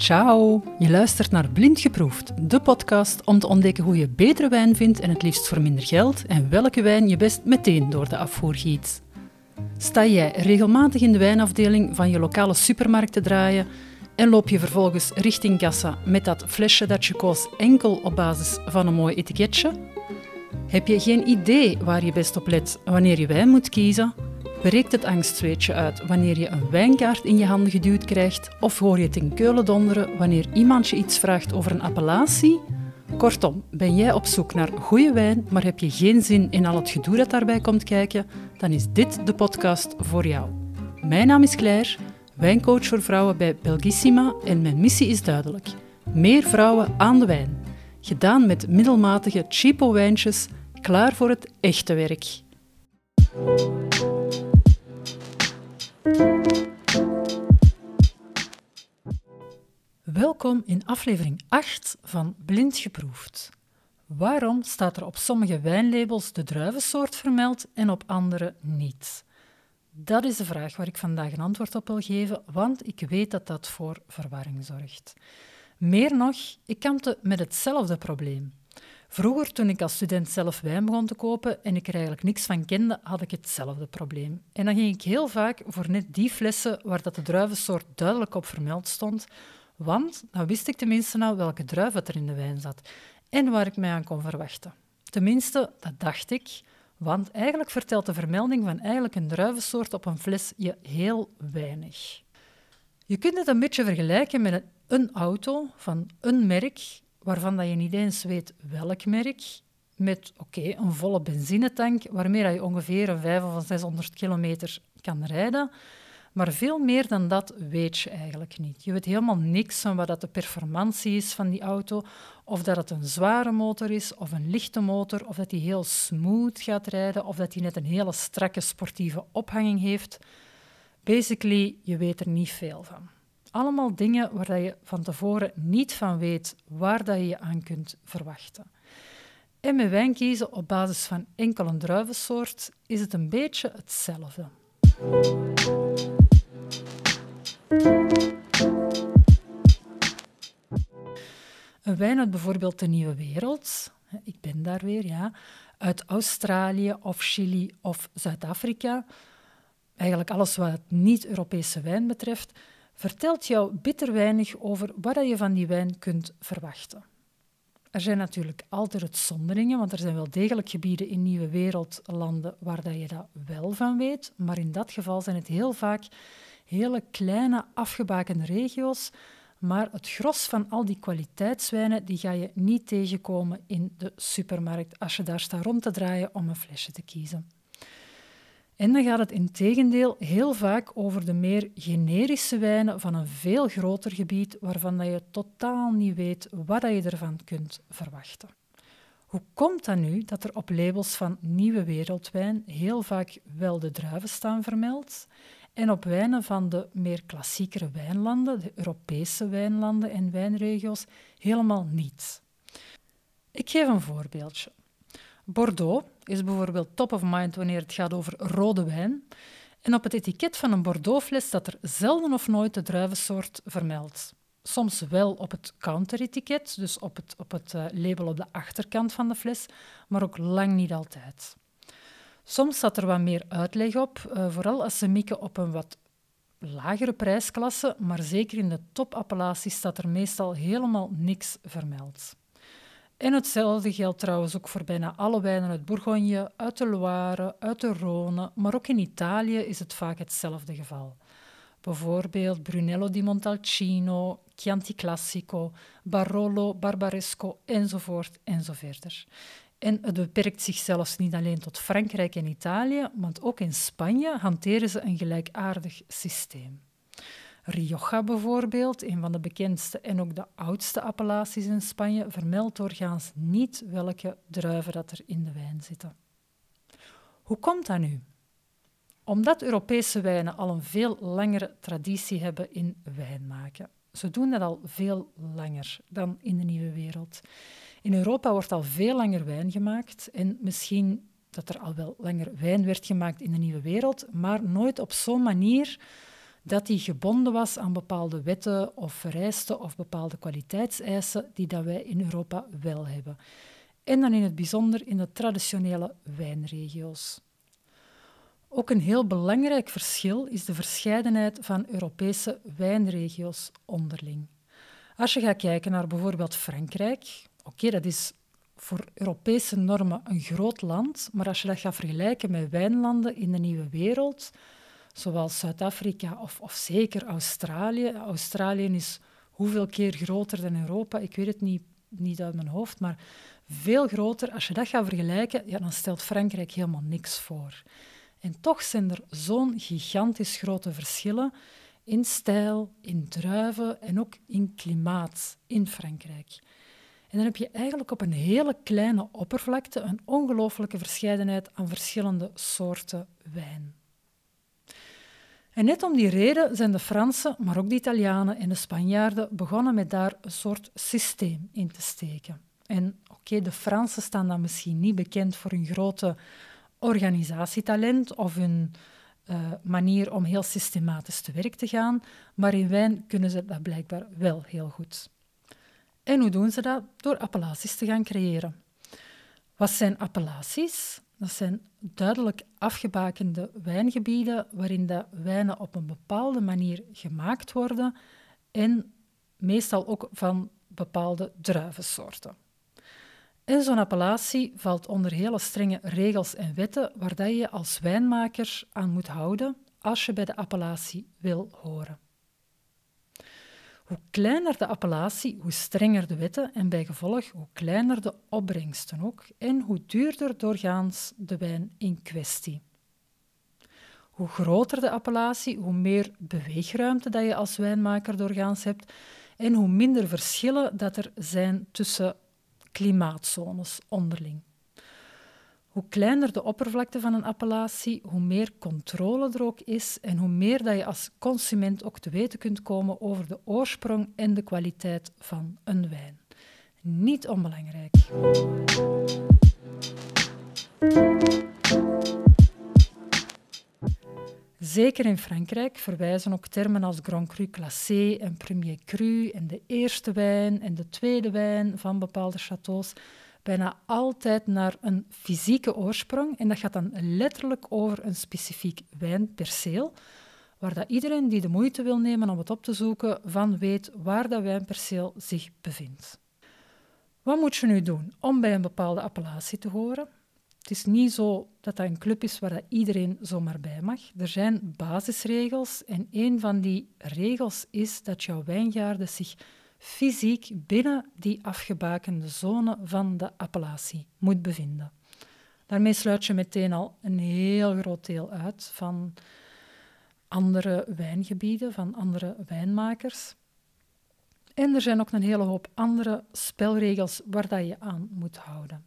Ciao! Je luistert naar Blind Geproefd, de podcast om te ontdekken hoe je betere wijn vindt en het liefst voor minder geld en welke wijn je best meteen door de afvoer giet. Sta jij regelmatig in de wijnafdeling van je lokale supermarkt te draaien en loop je vervolgens richting kassa met dat flesje dat je koos enkel op basis van een mooi etiketje? Heb je geen idee waar je best op let wanneer je wijn moet kiezen? Breekt het angstzweetje uit wanneer je een wijnkaart in je handen geduwd krijgt? Of hoor je het in keulen donderen wanneer iemand je iets vraagt over een appellatie? Kortom, ben jij op zoek naar goede wijn, maar heb je geen zin in al het gedoe dat daarbij komt kijken? Dan is dit de podcast voor jou. Mijn naam is Claire, wijncoach voor vrouwen bij Belgissima en mijn missie is duidelijk. Meer vrouwen aan de wijn. Gedaan met middelmatige cheapo wijntjes, klaar voor het echte werk. Welkom in aflevering 8 van Blind Geproefd. Waarom staat er op sommige wijnlabels de druivensoort vermeld en op andere niet? Dat is de vraag waar ik vandaag een antwoord op wil geven, want ik weet dat dat voor verwarring zorgt. Meer nog, ik kampte met hetzelfde probleem. Vroeger, toen ik als student zelf wijn begon te kopen en ik er eigenlijk niks van kende, had ik hetzelfde probleem. En dan ging ik heel vaak voor net die flessen waar dat de druivensoort duidelijk op vermeld stond, want dan wist ik tenminste nou welke druif er in de wijn zat en waar ik mij aan kon verwachten. Tenminste, dat dacht ik, want eigenlijk vertelt de vermelding van eigenlijk een druivensoort op een fles je heel weinig. Je kunt het een beetje vergelijken met een auto van een merk waarvan dat je niet eens weet welk merk, met oké, een volle benzinetank waarmee je ongeveer een 500 of 600 kilometer kan rijden. Maar veel meer dan dat weet je eigenlijk niet. Je weet helemaal niks van wat dat de performantie is van die auto, of dat het een zware motor is of een lichte motor, of dat die heel smooth gaat rijden, of dat die net een hele strakke sportieve ophanging heeft. Basically, je weet er niet veel van. Allemaal dingen waar je van tevoren niet van weet waar dat je je aan kunt verwachten. En met wijn kiezen op basis van enkel een druivensoort is het een beetje hetzelfde. Een wijn uit bijvoorbeeld de Nieuwe Wereld, ik ben daar weer, ja, uit Australië of Chili of Zuid-Afrika, eigenlijk alles wat niet-Europese wijn betreft, vertelt jou bitter weinig over wat je van die wijn kunt verwachten. Er zijn natuurlijk altijd uitzonderingen, want er zijn wel degelijk gebieden in nieuwe wereldlanden waar dat je dat wel van weet, maar in dat geval zijn het heel vaak hele kleine afgebakende regio's, maar het gros van al die kwaliteitswijnen die ga je niet tegenkomen in de supermarkt als je daar staat rond te draaien om een flesje te kiezen. En dan gaat het in tegendeel heel vaak over de meer generische wijnen van een veel groter gebied waarvan je totaal niet weet wat je ervan kunt verwachten. Hoe komt dat nu dat er op labels van nieuwe wereldwijn heel vaak wel de druiven staan vermeld en op wijnen van de meer klassiekere wijnlanden, de Europese wijnlanden en wijnregio's, helemaal niet? Ik geef een voorbeeldje. Bordeaux is bijvoorbeeld top of mind wanneer het gaat over rode wijn. En op het etiket van een Bordeaux-fles staat er zelden of nooit de druivensoort vermeld. Soms wel op het counter-etiket, dus op het, op het eh, label op de achterkant van de fles, maar ook lang niet altijd. Soms staat er wat meer uitleg op, uh, vooral als ze mikken op een wat lagere prijsklasse, maar zeker in de topappellaties staat er meestal helemaal niks vermeld. En hetzelfde geldt trouwens ook voor bijna alle wijnen uit Bourgogne, uit de Loire, uit de Rhône, maar ook in Italië is het vaak hetzelfde geval. Bijvoorbeeld Brunello di Montalcino, Chianti Classico, Barolo, Barbaresco enzovoort enzoverder. En het beperkt zich zelfs niet alleen tot Frankrijk en Italië, want ook in Spanje hanteren ze een gelijkaardig systeem. Rioja bijvoorbeeld, een van de bekendste en ook de oudste appellaties in Spanje, vermeldt doorgaans niet welke druiven dat er in de wijn zitten. Hoe komt dat nu? Omdat Europese wijnen al een veel langere traditie hebben in wijn maken. Ze doen dat al veel langer dan in de nieuwe wereld. In Europa wordt al veel langer wijn gemaakt en misschien dat er al wel langer wijn werd gemaakt in de nieuwe wereld, maar nooit op zo'n manier dat die gebonden was aan bepaalde wetten of vereisten of bepaalde kwaliteitseisen die dat wij in Europa wel hebben. En dan in het bijzonder in de traditionele wijnregio's. Ook een heel belangrijk verschil is de verscheidenheid van Europese wijnregio's onderling. Als je gaat kijken naar bijvoorbeeld Frankrijk, oké, dat is voor Europese normen een groot land, maar als je dat gaat vergelijken met wijnlanden in de nieuwe wereld, zoals Zuid-Afrika of, of zeker Australië. Australië is hoeveel keer groter dan Europa? Ik weet het niet, niet uit mijn hoofd, maar veel groter. Als je dat gaat vergelijken, ja, dan stelt Frankrijk helemaal niks voor. En toch zijn er zo'n gigantisch grote verschillen in stijl, in druiven en ook in klimaat in Frankrijk. En dan heb je eigenlijk op een hele kleine oppervlakte een ongelooflijke verscheidenheid aan verschillende soorten wijn. En net om die reden zijn de Fransen, maar ook de Italianen en de Spanjaarden begonnen met daar een soort systeem in te steken. En oké, de Fransen staan dan misschien niet bekend voor hun grote organisatietalent of hun uh, manier om heel systematisch te werk te gaan, maar in wijn kunnen ze dat blijkbaar wel heel goed. En hoe doen ze dat? Door appellaties te gaan creëren. Wat zijn appellaties? Dat zijn duidelijk afgebakende wijngebieden waarin de wijnen op een bepaalde manier gemaakt worden en meestal ook van bepaalde druivensoorten. En zo'n appellatie valt onder hele strenge regels en wetten waar dat je als wijnmaker aan moet houden als je bij de appellatie wil horen. Hoe kleiner de appellatie, hoe strenger de wetten en bij gevolg hoe kleiner de opbrengsten ook en hoe duurder doorgaans de wijn in kwestie. Hoe groter de appellatie, hoe meer beweegruimte dat je als wijnmaker doorgaans hebt en hoe minder verschillen dat er zijn tussen klimaatzones onderling. Hoe kleiner de oppervlakte van een appellatie, hoe meer controle er ook is en hoe meer dat je als consument ook te weten kunt komen over de oorsprong en de kwaliteit van een wijn. Niet onbelangrijk. Zeker in Frankrijk verwijzen ook termen als Grand Cru Classé en Premier Cru en de eerste wijn en de tweede wijn van bepaalde châteaus bijna altijd naar een fysieke oorsprong. En dat gaat dan letterlijk over een specifiek wijnperceel, waar dat iedereen die de moeite wil nemen om het op te zoeken, van weet waar dat wijnperceel zich bevindt. Wat moet je nu doen om bij een bepaalde appellatie te horen? Het is niet zo dat dat een club is waar dat iedereen zomaar bij mag. Er zijn basisregels en een van die regels is dat jouw wijngaarden zich fysiek binnen die afgebakende zone van de appellatie moet bevinden. Daarmee sluit je meteen al een heel groot deel uit van andere wijngebieden, van andere wijnmakers. En er zijn ook een hele hoop andere spelregels waar dat je aan moet houden.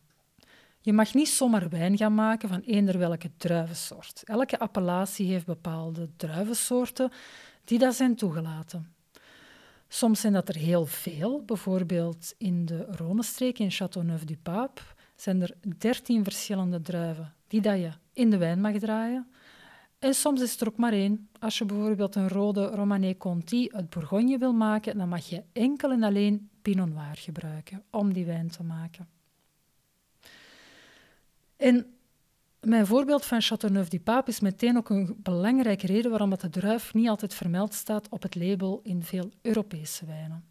Je mag niet zomaar wijn gaan maken van eender welke druivensoort. Elke appellatie heeft bepaalde druivensoorten die dat zijn toegelaten. Soms zijn dat er heel veel. Bijvoorbeeld in de Rhônestreek in Châteauneuf-du-Pape zijn er dertien verschillende druiven die dat je in de wijn mag draaien. En soms is er ook maar één. Als je bijvoorbeeld een rode Romanée Conti uit Bourgogne wil maken, dan mag je enkel en alleen Pinot Noir gebruiken om die wijn te maken. En mijn voorbeeld van Châteauneuf-du-Pape is meteen ook een belangrijke reden waarom dat de druif niet altijd vermeld staat op het label in veel Europese wijnen.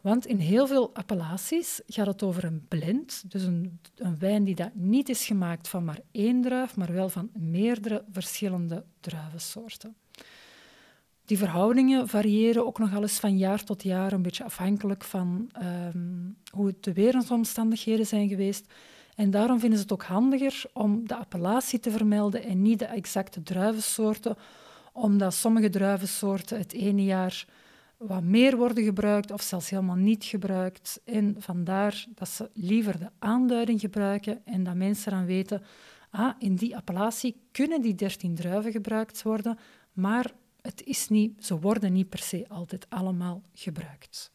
Want in heel veel appellaties gaat het over een blend, dus een, een wijn die dat niet is gemaakt van maar één druif, maar wel van meerdere verschillende druivensoorten. Die verhoudingen variëren ook nogal eens van jaar tot jaar, een beetje afhankelijk van um, hoe de wereldomstandigheden zijn geweest en daarom vinden ze het ook handiger om de appellatie te vermelden en niet de exacte druivensoorten, omdat sommige druivensoorten het ene jaar wat meer worden gebruikt of zelfs helemaal niet gebruikt. En vandaar dat ze liever de aanduiding gebruiken en dat mensen dan weten, ah, in die appellatie kunnen die 13 druiven gebruikt worden, maar het is niet, ze worden niet per se altijd allemaal gebruikt.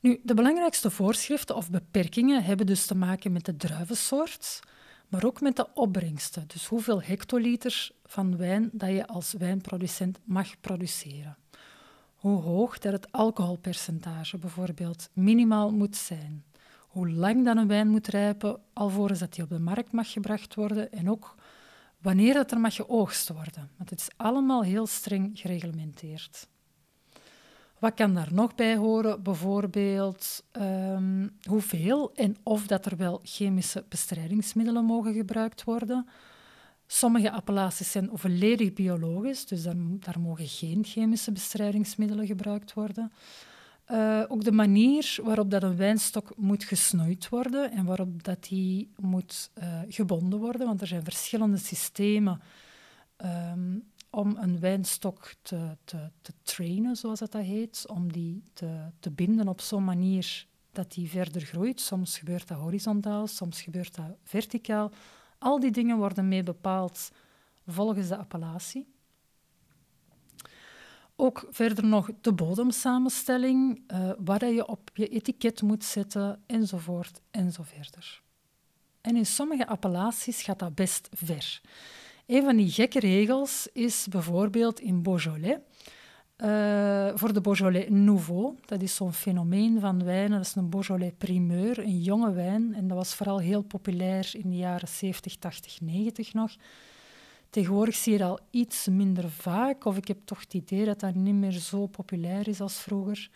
Nu, de belangrijkste voorschriften of beperkingen hebben dus te maken met de druivensoort, maar ook met de opbrengsten. Dus hoeveel hectoliters van wijn dat je als wijnproducent mag produceren. Hoe hoog dat het alcoholpercentage bijvoorbeeld minimaal moet zijn. Hoe lang dan een wijn moet rijpen alvorens dat die op de markt mag gebracht worden en ook wanneer dat er mag geoogst worden. Want het is allemaal heel streng gereglementeerd. Wat kan daar nog bij horen? Bijvoorbeeld um, hoeveel en of dat er wel chemische bestrijdingsmiddelen mogen gebruikt worden. Sommige appellaties zijn volledig biologisch, dus daar, daar mogen geen chemische bestrijdingsmiddelen gebruikt worden. Uh, ook de manier waarop dat een wijnstok moet gesnoeid worden en waarop dat die moet uh, gebonden worden, want er zijn verschillende systemen um, om een wijnstok te, te, te trainen, zoals dat, dat heet, om die te, te binden op zo'n manier dat die verder groeit. Soms gebeurt dat horizontaal, soms gebeurt dat verticaal. Al die dingen worden mee bepaald volgens de appellatie. Ook verder nog de bodemsamenstelling, wat je op je etiket moet zetten, enzovoort, enzoverder. En in sommige appellaties gaat dat best ver. Een van die gekke regels is bijvoorbeeld in Beaujolais. Uh, voor de Beaujolais Nouveau, dat is zo'n fenomeen van wijnen, dat is een Beaujolais primeur, een jonge wijn. En dat was vooral heel populair in de jaren 70, 80, 90 nog. Tegenwoordig zie je dat al iets minder vaak, of ik heb toch het idee dat dat niet meer zo populair is als vroeger.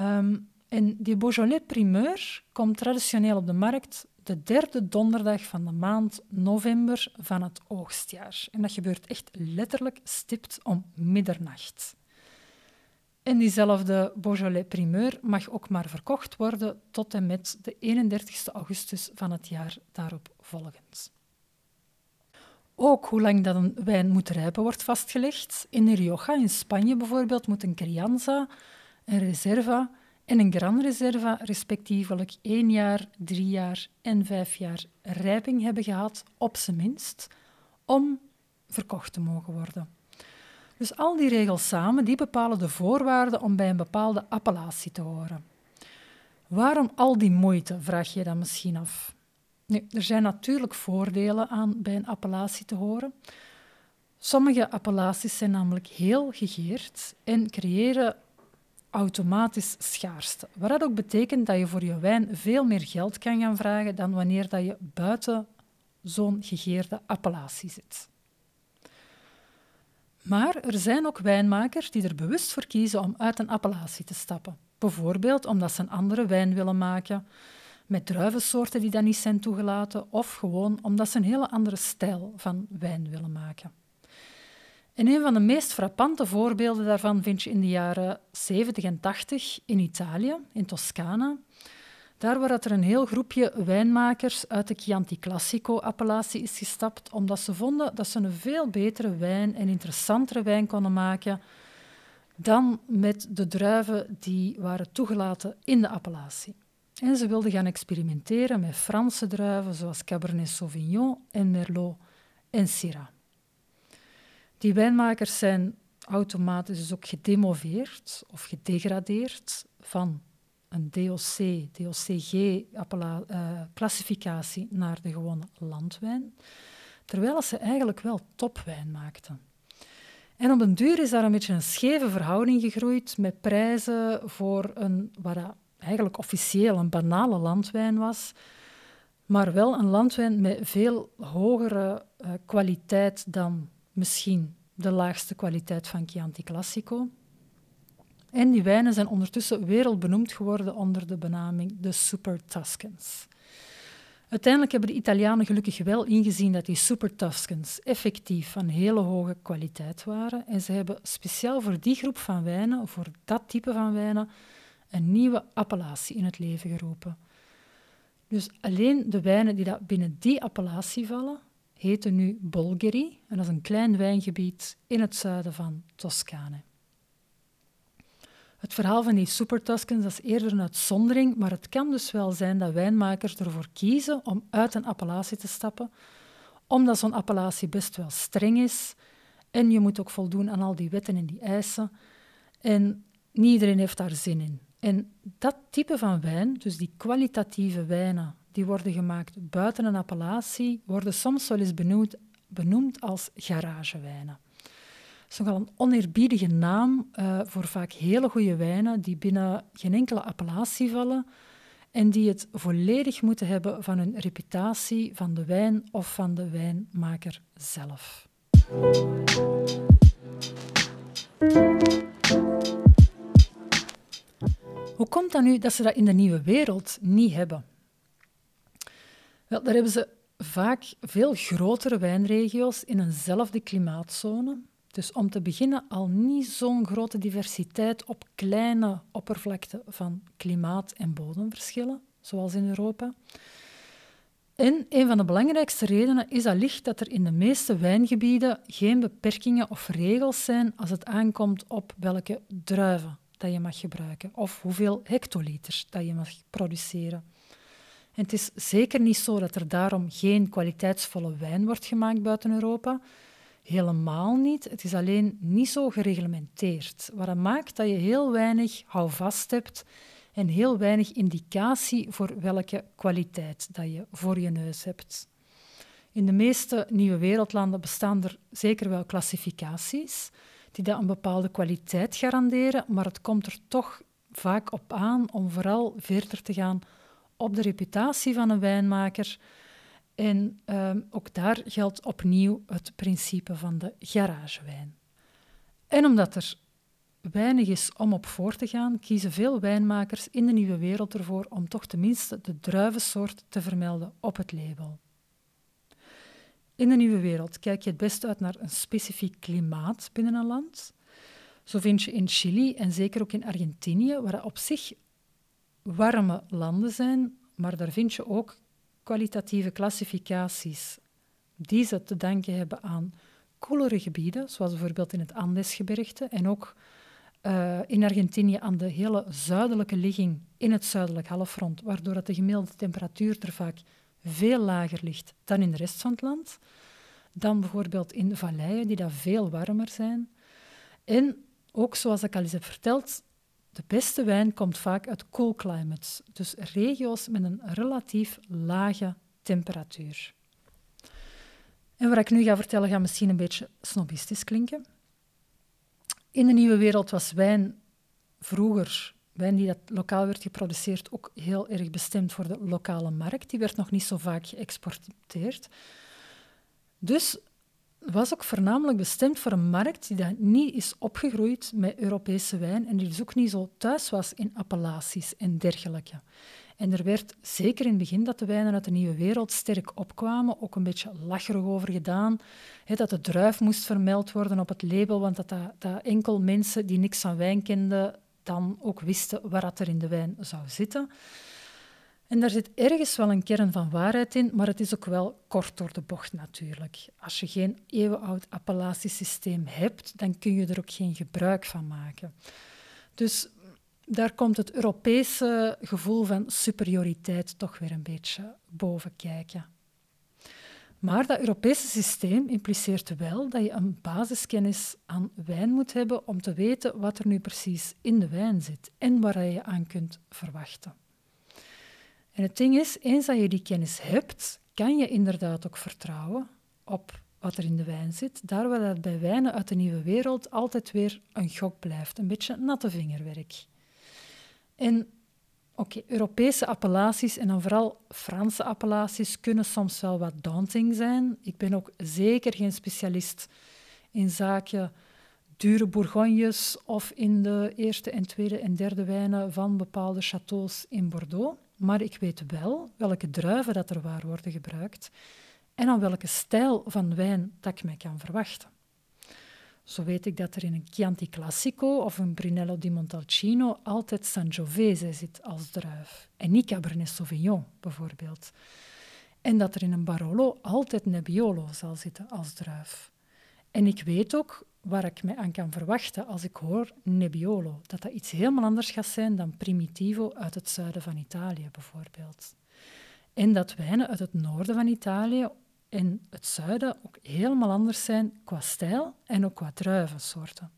Um, en die Beaujolais primeur komt traditioneel op de markt de derde donderdag van de maand november van het oogstjaar. En dat gebeurt echt letterlijk stipt om middernacht. En diezelfde Beaujolais primeur mag ook maar verkocht worden tot en met de 31 augustus van het jaar daarop volgend. Ook hoe lang dat een wijn moet rijpen wordt vastgelegd. In Rioja in Spanje bijvoorbeeld moet een Crianza, een Reserva en een Gran Reserva respectievelijk één jaar, drie jaar en vijf jaar rijping hebben gehad, op zijn minst, om verkocht te mogen worden. Dus al die regels samen die bepalen de voorwaarden om bij een bepaalde appellatie te horen. Waarom al die moeite, vraag je dan misschien af. Nu, er zijn natuurlijk voordelen aan bij een appellatie te horen. Sommige appellaties zijn namelijk heel gegeerd en creëren automatisch schaarste. Wat dat ook betekent dat je voor je wijn veel meer geld kan gaan vragen dan wanneer dat je buiten zo'n gegeerde appellatie zit. Maar er zijn ook wijnmakers die er bewust voor kiezen om uit een appellatie te stappen. Bijvoorbeeld omdat ze een andere wijn willen maken met druivensoorten die dan niet zijn toegelaten, of gewoon omdat ze een hele andere stijl van wijn willen maken. En een van de meest frappante voorbeelden daarvan vind je in de jaren 70 en 80 in Italië, in Toscane. Daar waar er een heel groepje wijnmakers uit de Chianti Classico-appellatie is gestapt, omdat ze vonden dat ze een veel betere wijn en interessantere wijn konden maken dan met de druiven die waren toegelaten in de appellatie. En ze wilden gaan experimenteren met Franse druiven zoals Cabernet Sauvignon en Merlot en Syrah. Die wijnmakers zijn automatisch dus ook gedemoveerd of gedegradeerd van een DOC, DOCG-classificatie eh, naar de gewone landwijn, terwijl ze eigenlijk wel topwijn maakten. En op een duur is daar een beetje een scheve verhouding gegroeid met prijzen voor een, wat eigenlijk officieel een banale landwijn was, maar wel een landwijn met veel hogere uh, kwaliteit dan misschien de laagste kwaliteit van Chianti Classico. En die wijnen zijn ondertussen wereldbenoemd geworden onder de benaming de Super Tuscans. Uiteindelijk hebben de Italianen gelukkig wel ingezien dat die Super Tuscans effectief van hele hoge kwaliteit waren. En ze hebben speciaal voor die groep van wijnen, voor dat type van wijnen, een nieuwe appellatie in het leven geroepen. Dus alleen de wijnen die dat binnen die appellatie vallen, heten nu Bolgheri. En dat is een klein wijngebied in het zuiden van Toscane. Het verhaal van die Super Tuscans is eerder een uitzondering, maar het kan dus wel zijn dat wijnmakers ervoor kiezen om uit een appellatie te stappen, omdat zo'n appellatie best wel streng is en je moet ook voldoen aan al die wetten en die eisen. En niet iedereen heeft daar zin in. En dat type van wijn, dus die kwalitatieve wijnen die worden gemaakt buiten een appellatie, worden soms wel eens benoemd benoemd als garagewijnen. Dat is nogal een oneerbiedige naam uh, voor vaak hele goede wijnen die binnen geen enkele appellatie vallen en die het volledig moeten hebben van hun reputatie van de wijn of van de wijnmaker zelf. Hoe komt dat nu dat ze dat in de nieuwe wereld niet hebben? Wel, daar hebben ze vaak veel grotere wijnregio's in eenzelfde klimaatzone. Dus om te beginnen al niet zo'n grote diversiteit op kleine oppervlakte van klimaat- en bodemverschillen, zoals in Europa. En een van de belangrijkste redenen is allicht dat er in de meeste wijngebieden geen beperkingen of regels zijn als het aankomt op welke druiven dat je mag gebruiken of hoeveel hectoliters dat je mag produceren. Het is zeker niet zo dat er daarom geen kwaliteitsvolle wijn wordt gemaakt buiten Europa. Helemaal niet. Het is alleen niet zo gereglementeerd. Wat maakt dat je heel weinig houvast hebt en heel weinig indicatie voor welke kwaliteit dat je voor je neus hebt. In de meeste nieuwe wereldlanden bestaan er zeker wel klassificaties die dat een bepaalde kwaliteit garanderen, maar het komt er toch vaak op aan om vooral verder te gaan op de reputatie van een wijnmaker. En ehm, ook daar geldt opnieuw het principe van de garagewijn. En omdat er weinig is om op voor te gaan, kiezen veel wijnmakers in de nieuwe wereld ervoor om toch tenminste de druivensoort te vermelden op het label. In de nieuwe wereld kijk je het best uit naar een specifiek klimaat binnen een land. Zo vind je in Chili en zeker ook in Argentinië, waar op zich warme landen zijn, maar daar vind je ook kwalitatieve klassificaties die ze te danken hebben aan koelere gebieden, zoals bijvoorbeeld in het Andesgebergte en ook uh, in Argentinië aan de hele zuidelijke ligging in het zuidelijk halfrond, waardoor dat de gemiddelde temperatuur er vaak veel lager ligt dan in de rest van het land. Dan bijvoorbeeld in valleien die daar veel warmer zijn. En ook, zoals ik al eens heb verteld, de beste wijn komt vaak uit cool climates, dus regio's met een relatief lage temperatuur. En wat ik nu ga vertellen gaat misschien een beetje snobistisch klinken. In de nieuwe wereld was wijn vroeger, wijn die dat lokaal werd geproduceerd, ook heel erg bestemd voor de lokale markt. Die werd nog niet zo vaak geëxporteerd. Dus was ook voornamelijk bestemd voor een markt die dat niet is opgegroeid met Europese wijn en die dus ook niet zo thuis was in appellaties en dergelijke. En er werd zeker in het begin dat de wijnen uit de nieuwe wereld sterk opkwamen, ook een beetje lacherig over gedaan. dat de druif moest vermeld worden op het label, want dat, dat, enkel mensen die niks van wijn kenden dan ook wisten wat er in de wijn zou zitten. En daar zit ergens wel een kern van waarheid in, maar het is ook wel kort door de bocht natuurlijk. Als je geen eeuwenoud appellatiesysteem hebt, dan kun je er ook geen gebruik van maken. Dus daar komt het Europese gevoel van superioriteit toch weer een beetje boven kijken. Maar dat Europese systeem impliceert wel dat je een basiskennis aan wijn moet hebben om te weten wat er nu precies in de wijn zit en waar je aan kunt verwachten. En het ding is, eens dat je die kennis hebt, kan je inderdaad ook vertrouwen op wat er in de wijn zit. Daar waar dat bij wijnen uit de nieuwe wereld altijd weer een gok blijft, een beetje natte vingerwerk. En oké, Europese appellaties en dan vooral Franse appellaties kunnen soms wel wat daunting zijn. Ik ben ook zeker geen specialist in zaken dure bourgognes of in de eerste en tweede en derde wijnen van bepaalde châteaus in Bordeaux. Maar ik weet wel welke druiven dat er waar worden gebruikt en aan welke stijl van wijn dat ik mij kan verwachten. Zo weet ik dat er in een Chianti Classico of een Brunello di Montalcino altijd Sangiovese zit als druif en niet Cabernet Sauvignon bijvoorbeeld. En dat er in een Barolo altijd Nebbiolo zal zitten als druif. En ik weet ook waar ik me aan kan verwachten als ik hoor Nebbiolo, dat dat iets helemaal anders gaat zijn dan Primitivo uit het zuiden van Italië bijvoorbeeld. En dat wijnen uit het noorden van Italië en het zuiden ook helemaal anders zijn qua stijl en ook qua druivensoorten.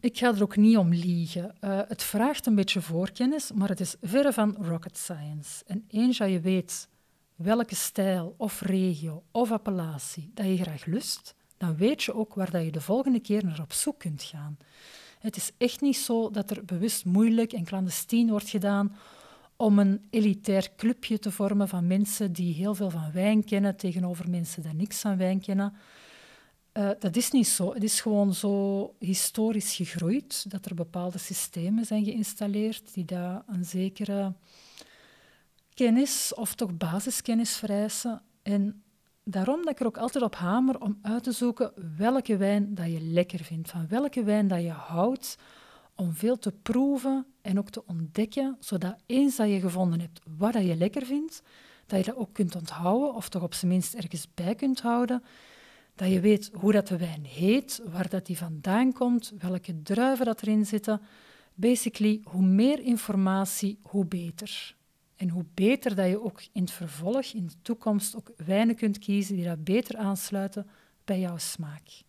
Ik ga er ook niet om liegen. Uh, het vraagt een beetje voorkennis, maar het is verre van rocket science. En eens je weet welke stijl of regio of appellatie dat je graag lust, dan weet je ook waar dat je de volgende keer naar op zoek kunt gaan. Het is echt niet zo dat er bewust moeilijk en clandestien wordt gedaan om een elitair clubje te vormen van mensen die heel veel van wijn kennen tegenover mensen die niks van wijn kennen. Uh, dat is niet zo. Het is gewoon zo historisch gegroeid dat er bepaalde systemen zijn geïnstalleerd die daar een zekere kennis of toch basiskennis vereisen. En daarom dat ik er ook altijd op hamer om uit te zoeken welke wijn dat je lekker vindt, van welke wijn dat je houdt, om veel te proeven en ook te ontdekken, zodat eens dat je gevonden hebt wat dat je lekker vindt, dat je dat ook kunt onthouden of toch op zijn minst ergens bij kunt houden, dat je weet hoe dat de wijn heet, waar dat die vandaan komt, welke druiven dat erin zitten. Basically, hoe meer informatie, hoe beter. En hoe beter dat je ook in het vervolg, in de toekomst, ook wijnen kunt kiezen die dat beter aansluiten bij jouw smaak.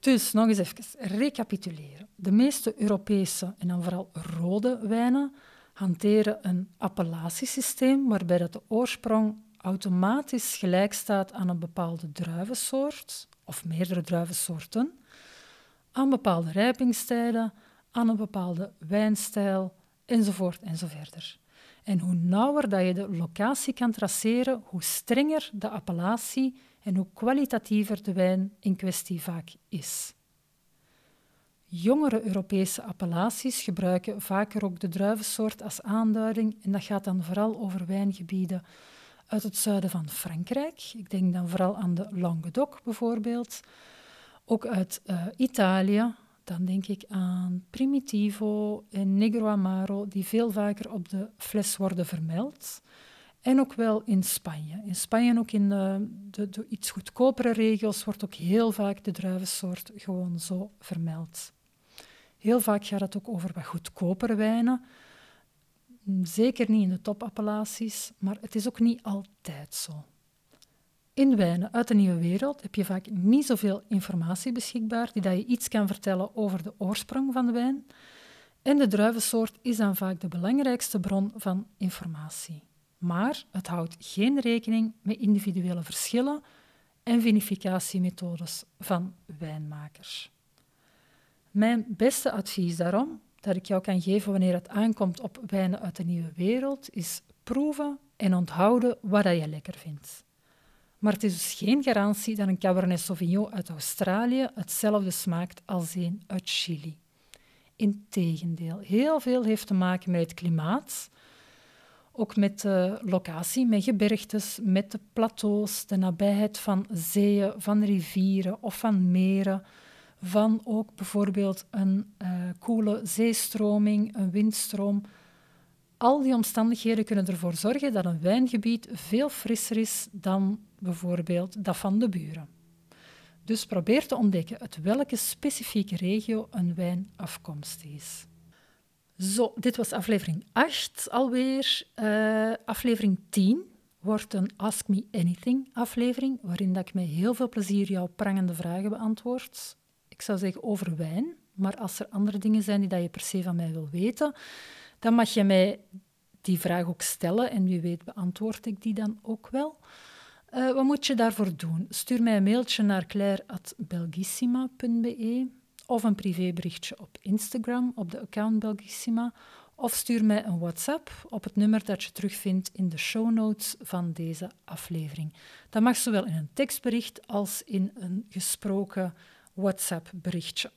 Dus nog eens even recapituleren. De meeste Europese en dan vooral rode wijnen hanteren een appellatiesysteem waarbij dat de oorsprong automatisch gelijk staat aan een bepaalde druivensoort of meerdere druivensoorten aan bepaalde rijpingstijden, aan een bepaalde wijnstijl, enzovoort enzoverder. En hoe nauwer dat je de locatie kan traceren, hoe strenger de appellatie en hoe kwalitatiever de wijn in kwestie vaak is. Jongere Europese appellaties gebruiken vaker ook de druivensoort als aanduiding en dat gaat dan vooral over wijngebieden uit het zuiden van Frankrijk. Ik denk dan vooral aan de Languedoc bijvoorbeeld, ook uit uh, Italië, dan denk ik aan Primitivo en Negro Amaro, die veel vaker op de fles worden vermeld. En ook wel in Spanje. In Spanje ook in de, de, de, iets goedkopere regio's wordt ook heel vaak de druivensoort gewoon zo vermeld. Heel vaak gaat het ook over wat goedkopere wijnen. Zeker niet in de topappellaties, maar het is ook niet altijd zo. In wijnen uit de nieuwe wereld heb je vaak niet zoveel informatie beschikbaar die dat je iets kan vertellen over de oorsprong van de wijn. En de druivensoort is dan vaak de belangrijkste bron van informatie. Maar het houdt geen rekening met individuele verschillen en vinificatiemethodes van wijnmakers. Mijn beste advies daarom, dat ik jou kan geven wanneer het aankomt op wijnen uit de nieuwe wereld, is proeven en onthouden wat je lekker vindt. Maar het is dus geen garantie dat een Cabernet Sauvignon uit Australië hetzelfde smaakt als een uit Chili. Integendeel, heel veel heeft te maken met het klimaat, ook met de locatie, met gebergtes, met de plateaus, de nabijheid van zeeën, van rivieren of van meren, van ook bijvoorbeeld een uh, koele zeestroming, een windstroom. Al die omstandigheden kunnen ervoor zorgen dat een wijngebied veel frisser is dan bijvoorbeeld dat van de buren. Dus probeer te ontdekken uit welke specifieke regio een wijn afkomstig is. Zo, dit was aflevering 8 alweer. Uh, aflevering 10 wordt een Ask Me Anything aflevering, waarin dat ik met heel veel plezier jouw prangende vragen beantwoord. Ik zou zeggen over wijn, maar als er andere dingen zijn die dat je per se van mij wil weten, dan mag je mij die vraag ook stellen en wie weet beantwoord ik die dan ook wel. Uh, wat moet je daarvoor doen? Stuur mij een mailtje naar claire.belgissima.be of een privéberichtje op Instagram op de account Belgissima of stuur mij een WhatsApp op het nummer dat je terugvindt in de show notes van deze aflevering. Dat mag zowel in een tekstbericht als in een gesproken WhatsApp-berichtje.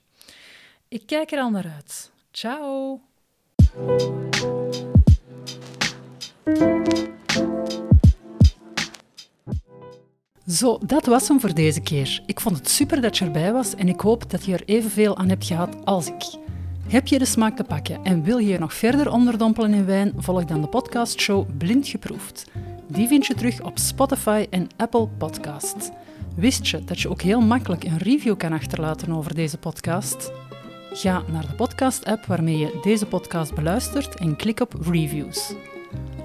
Ik kijk er al naar uit. Ciao! Zo, dat was hem voor deze keer. Ik vond het super dat je erbij was en ik hoop dat je er evenveel aan hebt gehad als ik. Heb je de smaak te pakken en wil je je nog verder onderdompelen in wijn? Volg dan de podcastshow Blind Geproefd. Die vind je terug op Spotify en Apple Podcasts. Wist je dat je ook heel makkelijk een review kan achterlaten over deze podcast? Ga naar de podcast-app waarmee je deze podcast beluistert en klik op Reviews.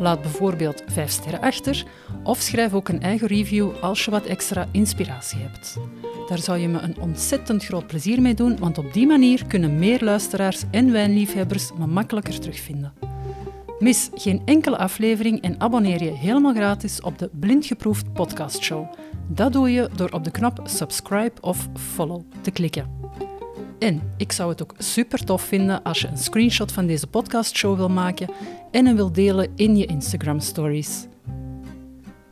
Laat bijvoorbeeld 5 sterren achter of schrijf ook een eigen review als je wat extra inspiratie hebt. Daar zou je me een ontzettend groot plezier mee doen, want op die manier kunnen meer luisteraars en wijnliefhebbers me makkelijker terugvinden. Mis geen enkele aflevering en abonneer je helemaal gratis op de Blindgeproefd podcast show. Dat doe je door op de knop subscribe of follow te klikken. En ik zou het ook super tof vinden als je een screenshot van deze podcastshow wil maken en hem wil delen in je Instagram stories.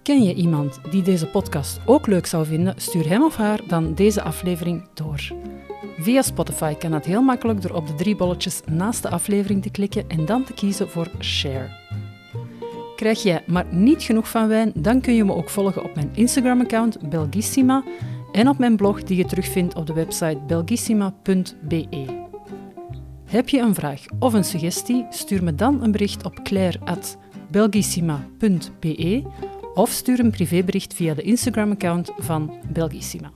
Ken je iemand die deze podcast ook leuk zou vinden? Stuur hem of haar dan deze aflevering door. Via Spotify kan dat heel makkelijk door op de drie bolletjes naast de aflevering te klikken en dan te kiezen voor Share. Krijg jij maar niet genoeg van wijn, dan kun je me ook volgen op mijn Instagram-account Belgissima en op mijn blog die je terugvindt op de website belgissima.be. Heb je een vraag of een suggestie? Stuur me dan een bericht op claire.belgissima.be of stuur een privébericht via de Instagram-account van Belgissima.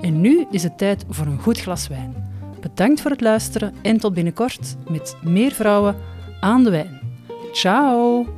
En nu is het tijd voor een goed glas wijn. Bedankt voor het luisteren en tot binnenkort met meer vrouwen aan de wijn. Ciao!